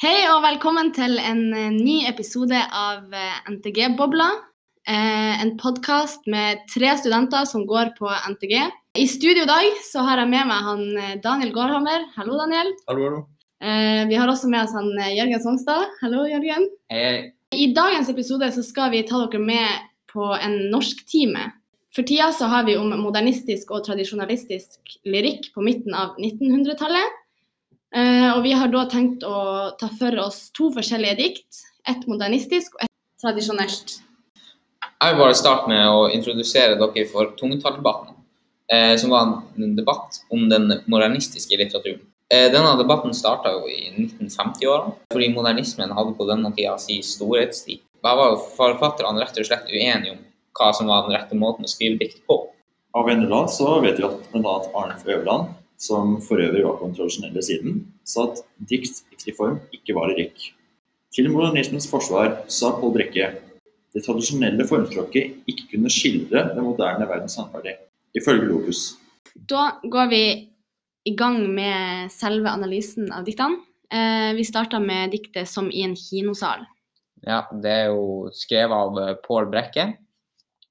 Hei og velkommen til en eh, ny episode av eh, NTG-bobla. Eh, en podkast med tre studenter som går på NTG. I studio i dag så har jeg med meg han Daniel Gårdhammer. Hallo, Daniel. Hallo, hallo. Vi har også med oss han Jørgen Songstad. Hallo, Jørgen. Hei, hei. I dagens episode så skal vi ta dere med på en norsktime. For tida så har vi om modernistisk og tradisjonalistisk lyrikk på midten av 1900-tallet. Eh, og vi har da tenkt å ta for oss to forskjellige dikt. Et modernistisk og et tradisjonelt. Jeg vil bare starte med å introdusere dere for tungetalldebatten. eh, som var en debatt om den modernistiske litteraturen. Eh, denne debatten starta jo i 1950-årene, fordi modernismen hadde på denne tida sin storhetstid. Jeg var jo forfatterne rett og slett uenige om hva som var den rette måten å skrive dikt på. Av en eller annen så vet vi at bl.a. Arnulf Øverland, som for øvrig var på den tradisjonelle siden, sa at dikt i form ikke var lyrikk. Til modernismens forsvar sa Pål Brekke det tradisjonelle formspråket ikke kunne skildre den moderne verdens sannferdig, ifølge Locus. Da går vi i gang med selve analysen av diktene. Eh, vi starta med diktet 'Som i en kinosal'. Ja, det er jo skrevet av Pål Brekke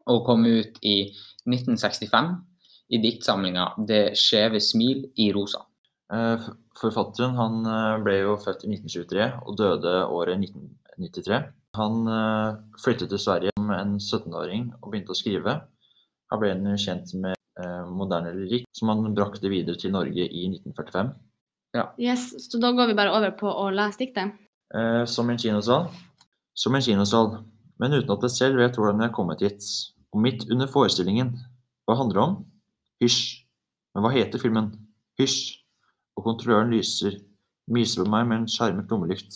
og kom ut i 1965 i diktsamlinga 'Det skjeve smil i rosa'. Eh, Forfatteren han eh, ble jo født i 1923 og døde året 1993. Han eh, flyttet til Sverige som en 17-åring og begynte å skrive. Han ble han kjent med moderne lyrikk, som han brakte videre til Norge i 1945. Yes, så da går vi bare over på å lese diktet. Eh, som en kinosal. Som en kinosal, men uten at jeg selv vet hvordan jeg er kommet hit. Og midt under forestillingen. Hva handler det om? Hysj. Men hva heter filmen? Hysj. Og kontrolløren lyser, myser på meg med en skjermet lommelykt.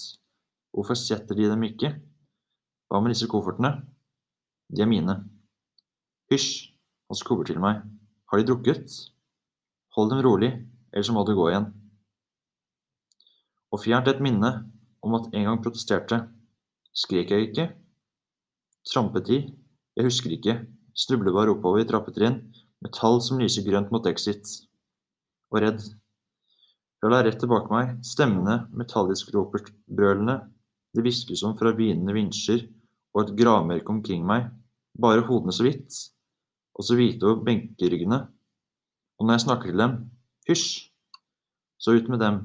Hvorfor setter de dem ikke? Hva med disse koffertene? De er mine. Hysj. Han skubber til meg. Har de drukket? Hold dem rolig, ellers må du gå igjen. Og fjernt et minne om at en gang protesterte. Skrek jeg ikke? Trampet de? Jeg husker ikke. Snublet bare oppover i trappetrinn, med tall som lyser grønt mot exit. Og redd. Fra rett bak meg, stemmene metallisk råpertbrølende, det hviskes om fra hvinende vinsjer og et gravmerke omkring meg, bare hodene så vidt, og så hvite over benkeryggene. Og når jeg snakker til dem, hysj, så ut med dem,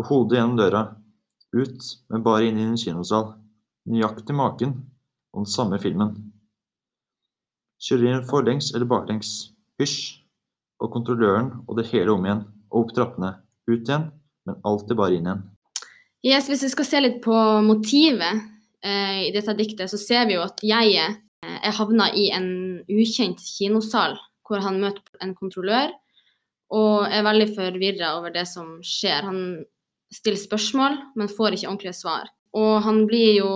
og hodet gjennom døra, ut, men bare inn i en kinosal, nøyaktig maken, og den samme filmen. Kjører inn forlengs eller baklengs, hysj, og kontrolløren og det hele om igjen, og opp trappene, ut igjen, men alltid bare inn igjen. Yes, hvis vi skal se litt på motivet eh, i dette diktet, så ser vi jo at jeget eh, er havna i en ukjent kinosal, hvor han møter en kontrollør og er veldig forvirra over det som skjer. Han stiller spørsmål, men får ikke ordentlige svar. Og han blir jo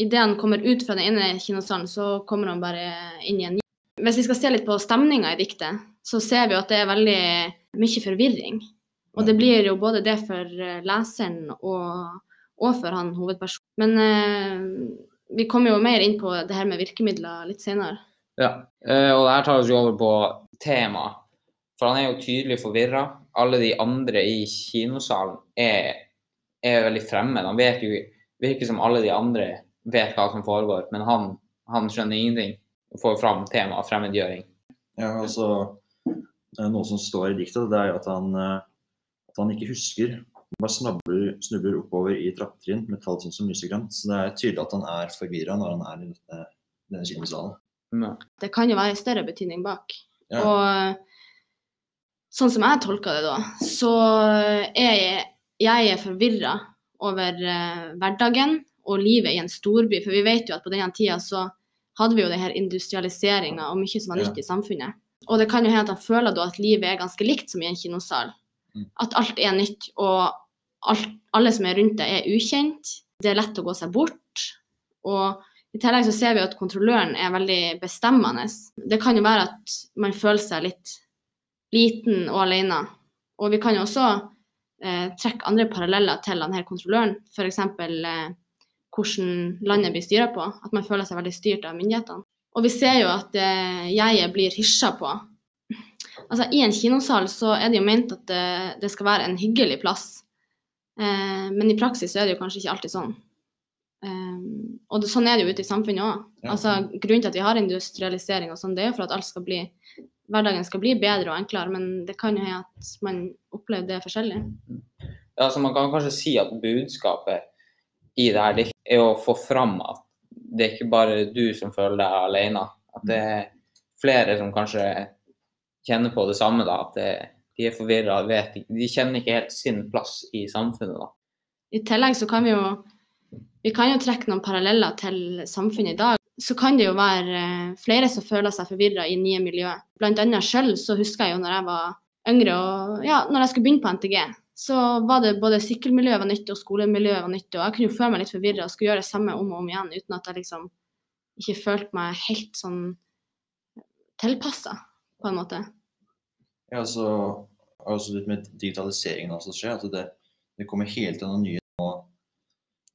Idet han kommer ut fra den ene kinosalen, så kommer han bare inn i en. Hvis vi skal se litt på stemninga i diktet, så ser vi at det er veldig mye forvirring. Og det blir jo både det for eh, leseren og, og for han hovedpersonen. Men eh, vi kommer jo mer inn på det her med virkemidler litt senere. Ja, eh, og det her tar oss jo over på temaet. For han er jo tydelig forvirra. Alle de andre i kinosalen er, er veldig fremmed. Han vet jo virker som alle de andre vet hva som foregår, men han, han skjønner ingenting. Får fram temaet fremmedgjøring. Ja, altså, eh, Noe som står i diktet, det er jo at han, eh, at han ikke husker. Han bare snabler, snubler oppover i trappetrinn med tall som lyser. Så det er tydelig at han er forvirra når han er i dette, denne kinosalen. Ja. Det kan jo være en større betydning bak. Ja. Og sånn som jeg tolker det da, så er jeg, jeg er forvirra over eh, hverdagen og livet i en storby. For vi vet jo at på denne tida så hadde vi jo denne industrialiseringa og mye som var nytt i samfunnet. Og det kan jo hende at jeg føler da at livet er ganske likt som i en kinosal. Mm. At alt er nytt, og alt, alle som er rundt deg er ukjent. Det er lett å gå seg bort. Og i tillegg så ser vi at kontrolløren er veldig bestemmende. Det kan jo være at man føler seg litt liten og alene. Og vi kan jo også eh, trekke andre paralleller til denne kontrolløren. F.eks. Eh, hvordan landet blir styrt på. At man føler seg veldig styrt av myndighetene. Og vi ser jo at eh, jeget blir hysja på. Altså I en kinosal så er det jo ment at det, det skal være en hyggelig plass. Eh, men i praksis så er det jo kanskje ikke alltid sånn. Eh, og det, sånn er det jo ute i samfunnet òg. Ja. Altså, grunnen til at vi har industrialisering og sånn, det er jo for at alt skal bli, hverdagen skal bli bedre og enklere, men det kan jo hende at man opplever det forskjellig. Ja, så man kan kanskje si at budskapet i det her det er å få fram at det er ikke bare du som føler deg alene. At det er flere som kanskje kjenner på det samme, da. At det, de er forvirra, De kjenner ikke helt sin plass i samfunnet, da. I tillegg så kan vi jo vi kan jo trekke noen paralleller til samfunnet i dag. Så kan det jo være eh, flere som føler seg forvirra i nye miljøer. Blant annet sjøl så husker jeg jo når jeg var yngre og ja, når jeg skulle begynne på NTG, så var det både sykkelmiljøet var nytt og skolemiljøet var nytt. Og jeg kunne jo føle meg litt forvirra og skulle gjøre det samme om og om igjen uten at jeg liksom ikke følte meg helt sånn tilpassa, på en måte. Ja, altså, altså litt med digitaliseringen også skjer, at det, det kommer hele tiden noe nye å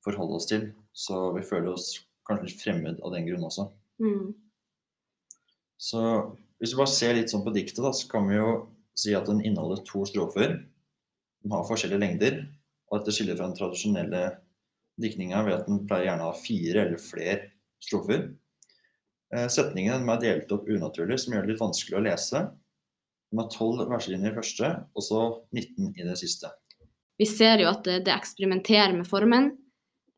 forholde oss til. Så vi føler oss kanskje litt fremmed av den grunn også. Mm. Så hvis vi bare ser litt sånn på diktet, da, så kan vi jo si at den inneholder to strofer. Den har forskjellige lengder, og dette skiller fra den tradisjonelle diktninga ved at den pleier gjerne å ha fire eller flere strofer. Eh, Setningene er delt opp unaturlig, som gjør det litt vanskelig å lese. De har tolv verselinjer i første, og så 19 i det siste. Vi ser jo at det, eksperimenterer med formen.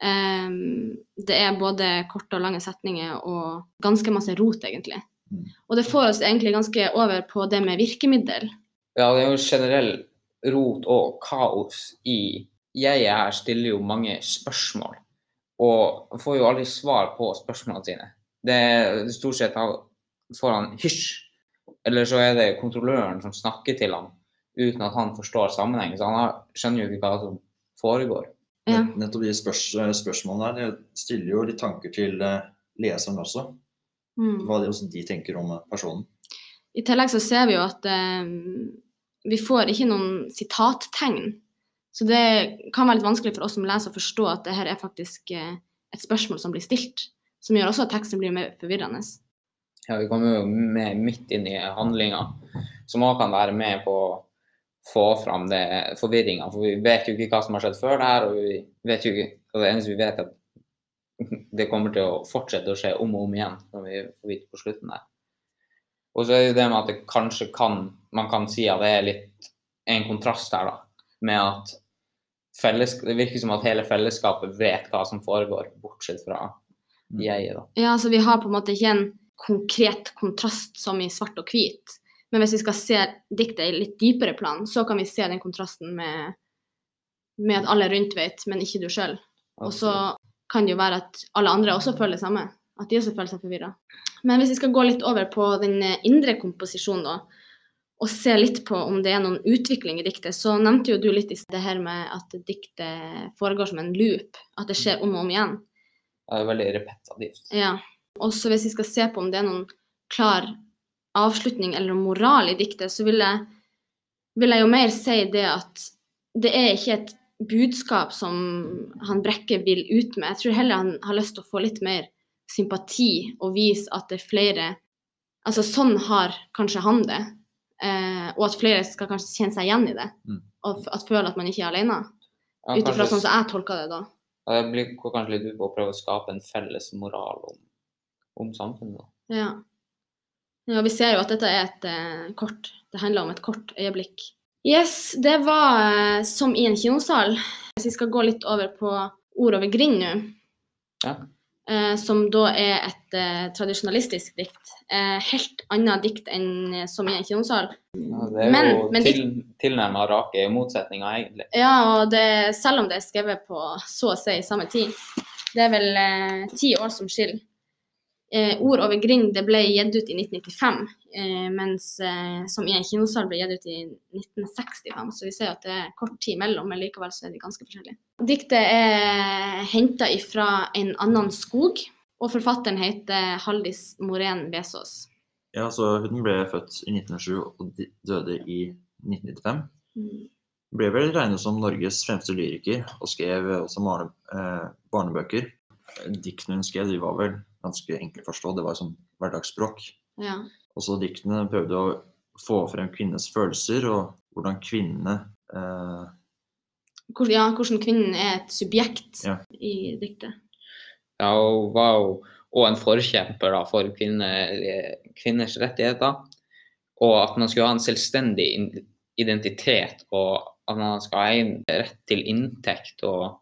Ehm, det er både korte og lange setninger og ganske masse rot, egentlig. Mm. Og det får oss egentlig ganske over på det med virkemiddel. Ja, det er jo generell rot og kaos i Jeg her stiller jo mange spørsmål, og får jo aldri svar på spørsmålene sine. Det er stort sett får han hysj, eller så er det kontrolløren som snakker til ham uten at han forstår sammenhengen. Så han har, skjønner jo ikke hva som foregår. Ja. Nettopp de spørs spørsmålene der det stiller jo litt tanker til eh, leseren også. Mm. Hva de, de tenker om eh, personen. I tillegg så ser vi jo at ehm, vi får ikke noen sitattegn. Så det kan være litt vanskelig for oss som leser å forstå at det her er faktisk eh, et spørsmål som blir stilt. Som gjør også at teksten blir mer forvirrende. Ja, vi kommer jo med midt inn i handlinga, som òg kan være med på å få fram det forvirringa. For vi vet jo ikke hva som har skjedd før det her, og vi vet jo ikke og Det eneste vi vet, er at det kommer til å fortsette å skje om og om igjen, som vi får vite på slutten der. Og så er det jo det med at det kanskje kan Man kan si at det er litt en kontrast her, da. Med at felles, det virker som at hele fellesskapet vet hva som foregår, bortsett fra Mm. jeget, da. Ja, så vi har på en måte ikke en konkret kontrast som i svart og hvit. Men hvis vi skal se diktet i litt dypere plan, så kan vi se den kontrasten med, med at alle rundt vet, men ikke du sjøl. Og så kan det jo være at alle andre også føler det samme. At de også føler seg forvirra. Men hvis vi skal gå litt over på den eh, indre komposisjonen, da, og se litt på om det er noen utvikling i diktet, så nevnte jo du litt i det her med at diktet foregår som en loop. At det skjer om og om igjen. Det er veldig repetitivt. Ja. Også hvis vi skal se på om det er noen klar avslutning eller moral i diktet, så vil jeg, vil jeg jo mer si det at det er ikke et budskap som han Brekke vil ut med. Jeg tror heller han har lyst til å få litt mer sympati og vise at det er flere Altså sånn har kanskje han det. Eh, og at flere skal kanskje kjenne seg igjen i det. Mm. Og at føle at man ikke er alene. Ja, Ut ifra sånn som jeg tolker det da. Ja, det blir kanskje litt ut på å prøve å skape en felles moral om, om samfunnet. Ja. ja. Vi ser jo at dette er et eh, kort. Det handler om et kort øyeblikk. Yes, det var eh, som i en kinosal. Hvis vi skal gå litt over på Ord over grind nå, Ja. Eh, som da er et eh, tradisjonalistisk dikt. Eh, helt annet dikt enn eh, som i en kinosal. Ja, det er Men- jo men til, tilnærma rake motsetninger, egentlig. Ja, og det, selv om det er skrevet på så å si samme tid. Det er vel eh, ti år som skiller. Eh, ord over grind det ble gitt ut i 1995, eh, mens eh, som i en kinosal ble gitt ut i 1965. Så vi ser at det er kort tid mellom, men likevel så er de ganske forskjellige. Diktet er henta ifra en annen skog, og forfatteren heter Haldis Morén Besås. Ja, så Hun ble født i 1907 og døde i 1995. Mm. Ble vel regnet som Norges fremste lyriker og skrev også barne, eh, barnebøker. Diktene hun skrev, de var vel ganske enkelt å forstå. Det var sånn hverdagsspråk. Ja. Også diktene prøvde å få frem kvinnenes følelser og hvordan kvinnene eh, hvor, ja, hvordan kvinnen er et subjekt Ja. i diktet. Ja, hun var jo og en forkjemper da, for kvinner, kvinners rettigheter. Og at man skulle ha en selvstendig identitet, og at man skal ha en rett til inntekt og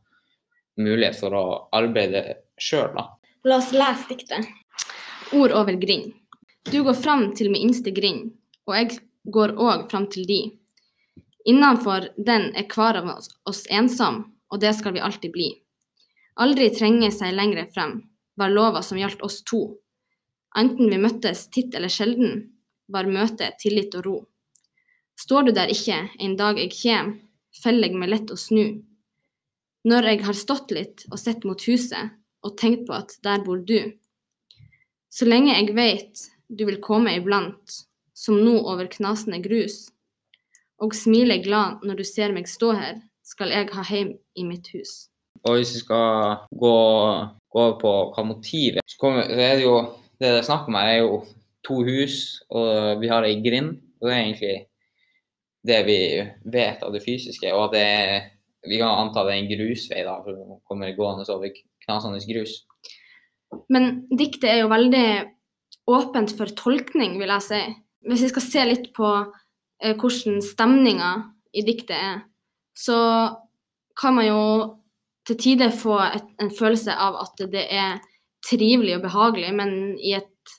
mulighet for å arbeide sjøl. La oss lese diktet. Ord over grind. Du går fram til min innste grind, og jeg går òg fram til di. Innenfor den er hver av oss, ensom, og det skal vi alltid bli. Aldri trenge seg lenger frem, var lova som gjaldt oss to. Enten vi møttes titt eller sjelden, var møtet tillit og ro. Står du der ikke en dag jeg kjem, feller jeg meg lett å snu. Når jeg har stått litt og sett mot huset, og tenkt på at der bor du. Så lenge jeg veit du vil komme iblant, som nå over knasende grus, og smiler glad når du ser meg stå her, skal jeg ha heim i mitt hus. Og hvis vi skal gå, gå over på hva motivet så, kommer, så er det jo Det det er snakk om her, er jo to hus, og vi har ei grind. Og det er egentlig det vi vet av det fysiske. Og at det Vi kan anta det er en grusvei, da, for det kommer gående over knasende grus. Men diktet er jo veldig åpent for tolkning, vil jeg si. Hvis vi skal se litt på eh, hvordan stemninga i diktet er, så kan man jo til tider få et, en følelse av at det er trivelig og behagelig, men i et,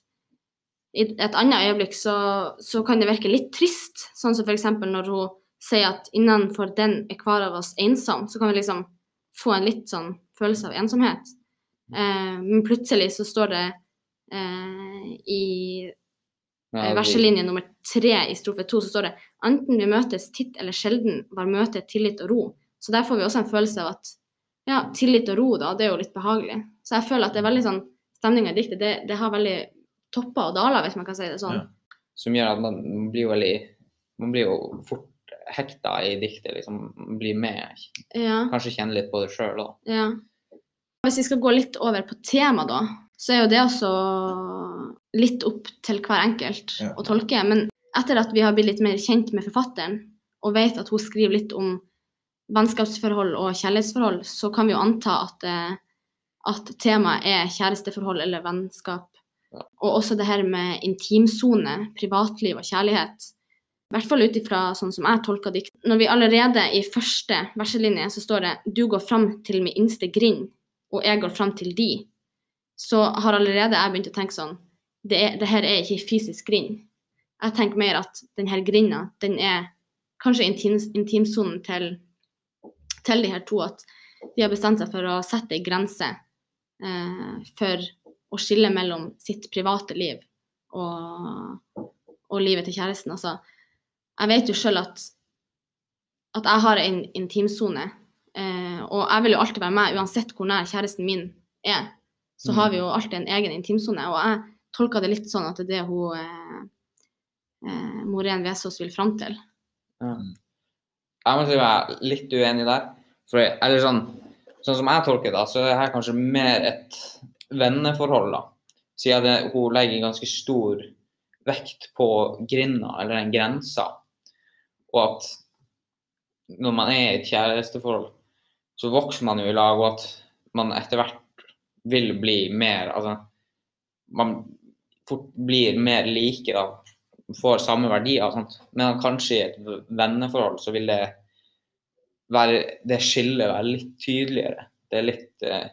i et annet øyeblikk så, så kan det virke litt trist. Sånn som f.eks. når hun sier at innenfor den er hver av oss ensom, så kan vi liksom få en litt sånn følelse av ensomhet. Eh, men plutselig så står det eh, i Ja, eh, verselinje nummer tre i strofe to, så står det enten vi møtes titt eller sjelden, var møtet tillit og ro. Så der får vi også en følelse av at ja, tillit og ro, da, det er jo litt behagelig. Så jeg føler at det er veldig sånn Stemninga i diktet, det, det har veldig topper og daler, hvis man kan si det sånn. Ja. som gjør at man blir veldig Man blir jo fort hekta i diktet, liksom. Man blir med. Ja. Kanskje kjenne litt på det sjøl òg. Hvis vi skal gå litt over på tema, da, så er jo det også litt opp til hver enkelt Ja. å tolke. Men etter at vi har blitt litt mer kjent med forfatteren, og vet at hun skriver litt om vennskapsforhold og kjærlighetsforhold, så kan vi jo anta at, eh, at temaet er kjæresteforhold eller vennskap. Ja. Og også det her med intimsone, privatliv og kjærlighet. I hvert fall ut ifra sånn som jeg tolker dikt. Når vi allerede i første verselinje så står det 'Du går fram til min innste grind, og jeg går fram til de, så har allerede jeg begynt å tenke sånn Det, er, det her er ikke ei fysisk grind. Jeg tenker mer at denne grinda, den er kanskje intim, til, til de her to. At de har bestemt seg for å sette ei grense eh, for å skille mellom sitt private liv og, og livet til kjæresten. Altså, jeg vet jo sjøl at, at jeg har en intimsone, eh, og jeg vil jo alltid være med uansett hvor nær kjæresten min er. Så har vi jo alltid en egen intimsone, og jeg tolker det litt sånn at det er det hun eh, eh, Morén Vesaas vil fram til. Jeg må si meg litt uenig der. For, eller sånn, sånn som jeg tolker det, så er det her kanskje mer et venneforhold. da. Siden det, hun legger ganske stor vekt på grinda, eller den grensa. Og at når man er i et kjæresteforhold, så vokser man jo i lag, og at man etter hvert vil bli mer Altså, man fort blir mer like, da. Får samme verdier og sånt. Men kanskje i et venneforhold så vil det være Det skillet være litt tydeligere. Det er litt eh,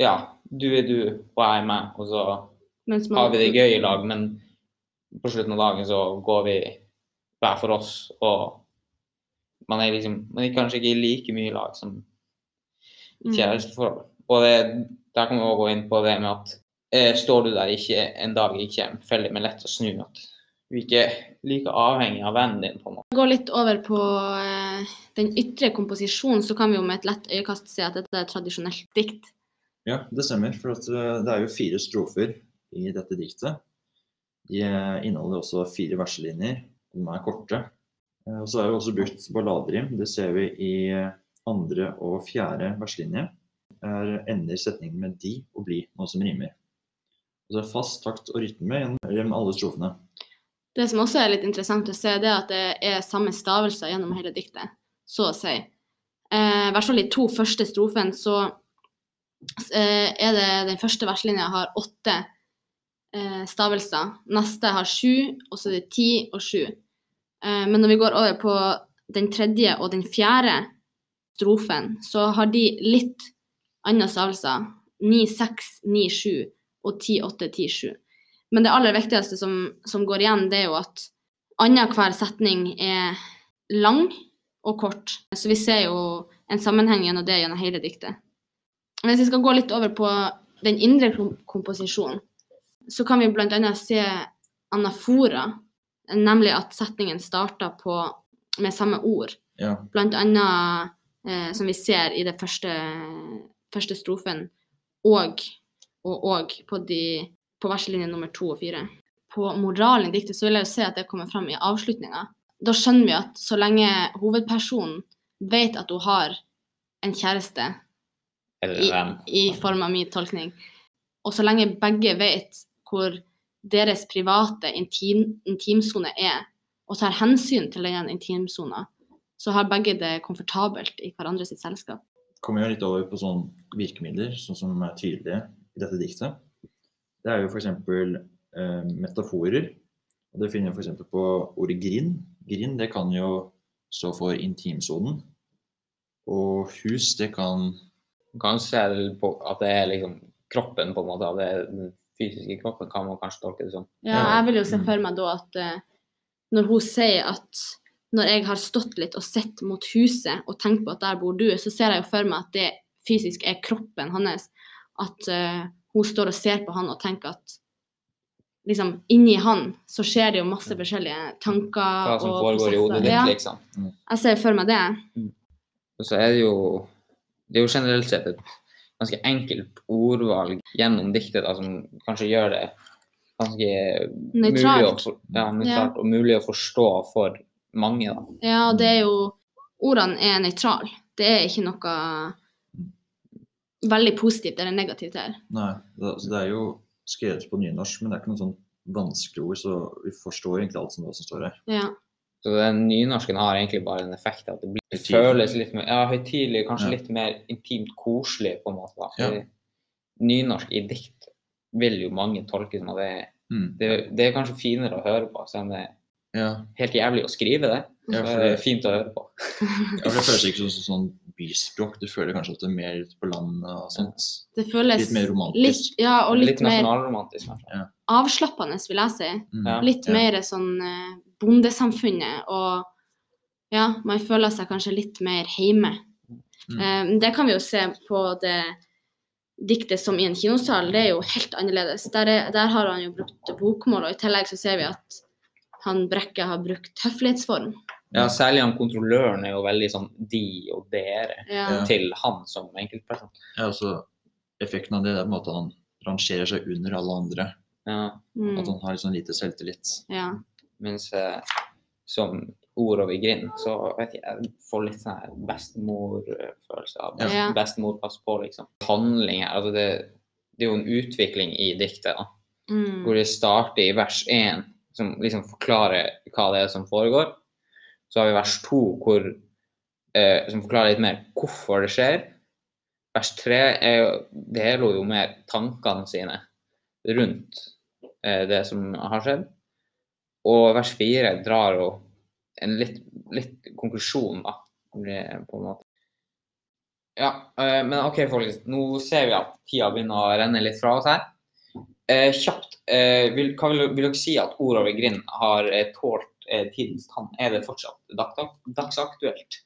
Ja, du er du, og jeg er meg, og så man- har vi det gøy i lag, men på slutten av dagen så går vi hver for oss, og man er liksom Man er kanskje ikke like mye i lag som. Kjæresteforhold. Og det, der kan vi også gå inn på det med at eh, står du der ikke en dag jeg kommer, Følger med lett å snu. At du ikke er like avhengig av vennen din. på en måte. Gå litt over på eh, den ytre komposisjonen, så kan vi jo med et lett øyekast se at dette er tradisjonelt dikt. Ja, det stemmer. For at eh, det er jo fire strofer i dette diktet. De eh, inneholder også fire verselinjer. De er korte. Eh, Og så er det også brukt balladerim. Det ser vi i andre og fjerde verslinje Er ender setningen med de og bli, noe som rimer. Og så er fast takt og rytme gjennom alle strofene. Det som også er litt interessant å se, det er at det er samme stavelser gjennom hele diktet, så å si. eh, i hvert fall i to første strofene, så eh, er det den første verslinja har åtte eh, stavelser. Neste har sju, og så er det ti og sju. Eh, men når vi går over på den tredje og den fjerde strofen, så har de litt andre stavelser. 9, 6, 9, 7 og 10, 8, 10, 7. Men det aller viktigste som, som går igjen, det er jo at annenhver setning er lang og kort. Så vi ser jo en sammenheng gjennom det gjennom hele diktet. Hvis vi skal gå litt over på den indre komposisjonen, så kan vi bl.a. se anafora, nemlig at setningen starter på, med samme ord. Ja. Blant annet eh, som vi ser i den første, første strofen, og og og på, de, på verselinje nummer to og fire. På moralen i diktet så vil jeg jo se at det kommer fram i avslutninga. Da skjønner vi at så lenge hovedpersonen vet at hun har en kjæreste, i, i form av min tolkning, og så lenge begge vet hvor deres private intim, intimsone er, og tar hensyn til den intimsona, så har begge det komfortabelt i hverandres sitt selskap. kommer jo litt over på sånne virkemidler, sånn som er tydelige i dette diktet. Det er jo f.eks. Eh, metaforer. Og det finner vi f.eks. på ordet grind. Grind det kan jo stå for intimsonen. Og hus det kan Man kan se det på at det er liksom kroppen, på en måte. At det er den fysiske kroppen, kan man kanskje tolke det som. Ja, Ja. jeg vil jo se Mm. for meg da at eh, når hun sier at når jeg har stått litt og sett mot huset og tenkt på at der bor du, så ser jeg jo for meg at det fysisk er kroppen hans. At uh, hun står og ser på han og tenker at liksom inni han så skjer det jo masse forskjellige tanker Hva som foregår i hodet ditt, Ja, liksom. jeg ser for meg det. Og så er det jo Det er jo generelt sett et ganske enkelt ordvalg gjennom diktet da, som kanskje gjør det ganske mulig å, Nøytralt. ja, nøytralt og mulig å forstå for mange. da. Ja, det er jo Ordene er nøytrale. Det er ikke noe veldig positivt eller negativt her. Nei, det, altså det er jo skrevet på nynorsk, men det er ikke noen sånn vanskelig ord, så vi forstår egentlig alt som, det som står her. Ja. Så den nynorsken har egentlig bare en effekt at det, blir, føles litt mer ja, høytidelig, kanskje Ja. litt mer intimt koselig, på en måte. da. Ja. Nynorsk i dikt vil jo mange tolke som at det, Mm. det, det er kanskje finere å høre på, selv om det Ja, helt jævlig å skrive det. Ja, for det er fint å høre på. ja for det føles ikke som sånn byspråk. Du føler kanskje at det er mer ute på landet og sånt. Det føles Litt mer romantisk. Litt, ja, og litt, Litt mer nasjonalromantisk, Ja. avslappende, vil jeg si. Mm. Litt Ja. mer sånn eh, bondesamfunnet, og ja, man føler seg kanskje litt mer hjemme. Mm. Eh, det kan vi jo se på det diktet som i en kinosal, det er jo helt annerledes. Der, er, der har han jo brukt bokmål, og i tillegg så ser vi at han Brekke har brukt høflighetsform. Ja, særlig han kontrolløren er jo veldig sånn de og dere Ja. Til han som enkeltperson. Ja, altså, effekten av det er på en måte at han rangerer seg under alle andre. Ja, At Mm, han har sånn lite selvtillit. ja. mens eh, som ord over grind, så vet jeg, jeg får litt sånn her bestemorfølelse av best, Ja. bestemor passer på, liksom. Handling her, altså det, det er jo en utvikling i diktet, da. Mm. hvor det starter i vers 1, som liksom forklarer hva det er som foregår. Så har vi vers 2, hvor, eh, som forklarer litt mer hvorfor det skjer. Vers 3 er jo, deler jo mer tankene sine rundt eh, det som har skjedd. Og vers 4 drar jo en litt, litt konklusjon, da, på en måte. Ja, eh, men OK, folkens. Nå ser vi at tida begynner å renne litt fra oss her. Eh, kjapt, eh, vil, hva vil, vil dere si at ord over grind har eh, tålt eh, tidens tann? Er det fortsatt dag, dagsaktuelt?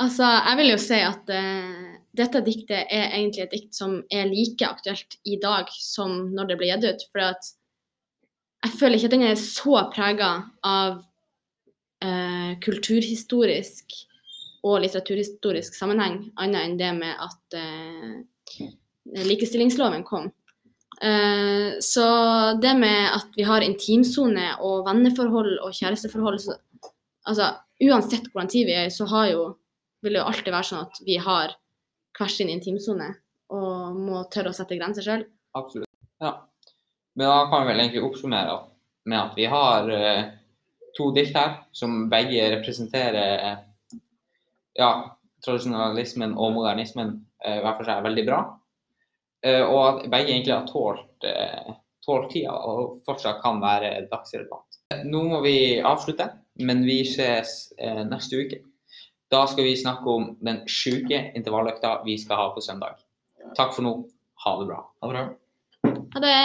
Altså, jeg vil jo si at eh, dette diktet er egentlig et dikt som er like aktuelt i dag som når det ble gitt ut. For at jeg føler ikke at den er så prega av eh, kulturhistorisk og litteraturhistorisk sammenheng, annet enn det med at likestillingsloven kom. Eh, så det med at vi har intimsone og venneforhold og kjæresteforhold så, altså, Uansett hvordan tid vi er så jo, vil det jo alltid være sånn at vi har hver sin intimsone og må tørre å sette grenser sjøl. Absolutt. Ja. Men da kan vi vel egentlig oppsummere med at vi har eh, to dikt her som begge representerer eh, ja, tradisjonalismen og modernismen hver for seg veldig bra. Eh, og at begge egentlig har tålt, eh, tålt tida og fortsatt kan være dagsrelevant. Nå må vi avslutte, men vi ses eh, neste uke. Da skal vi snakke om den sjuke intervalløkta vi skal ha på søndag. Takk for nå. Ha det bra. Ha det bra. Ha det.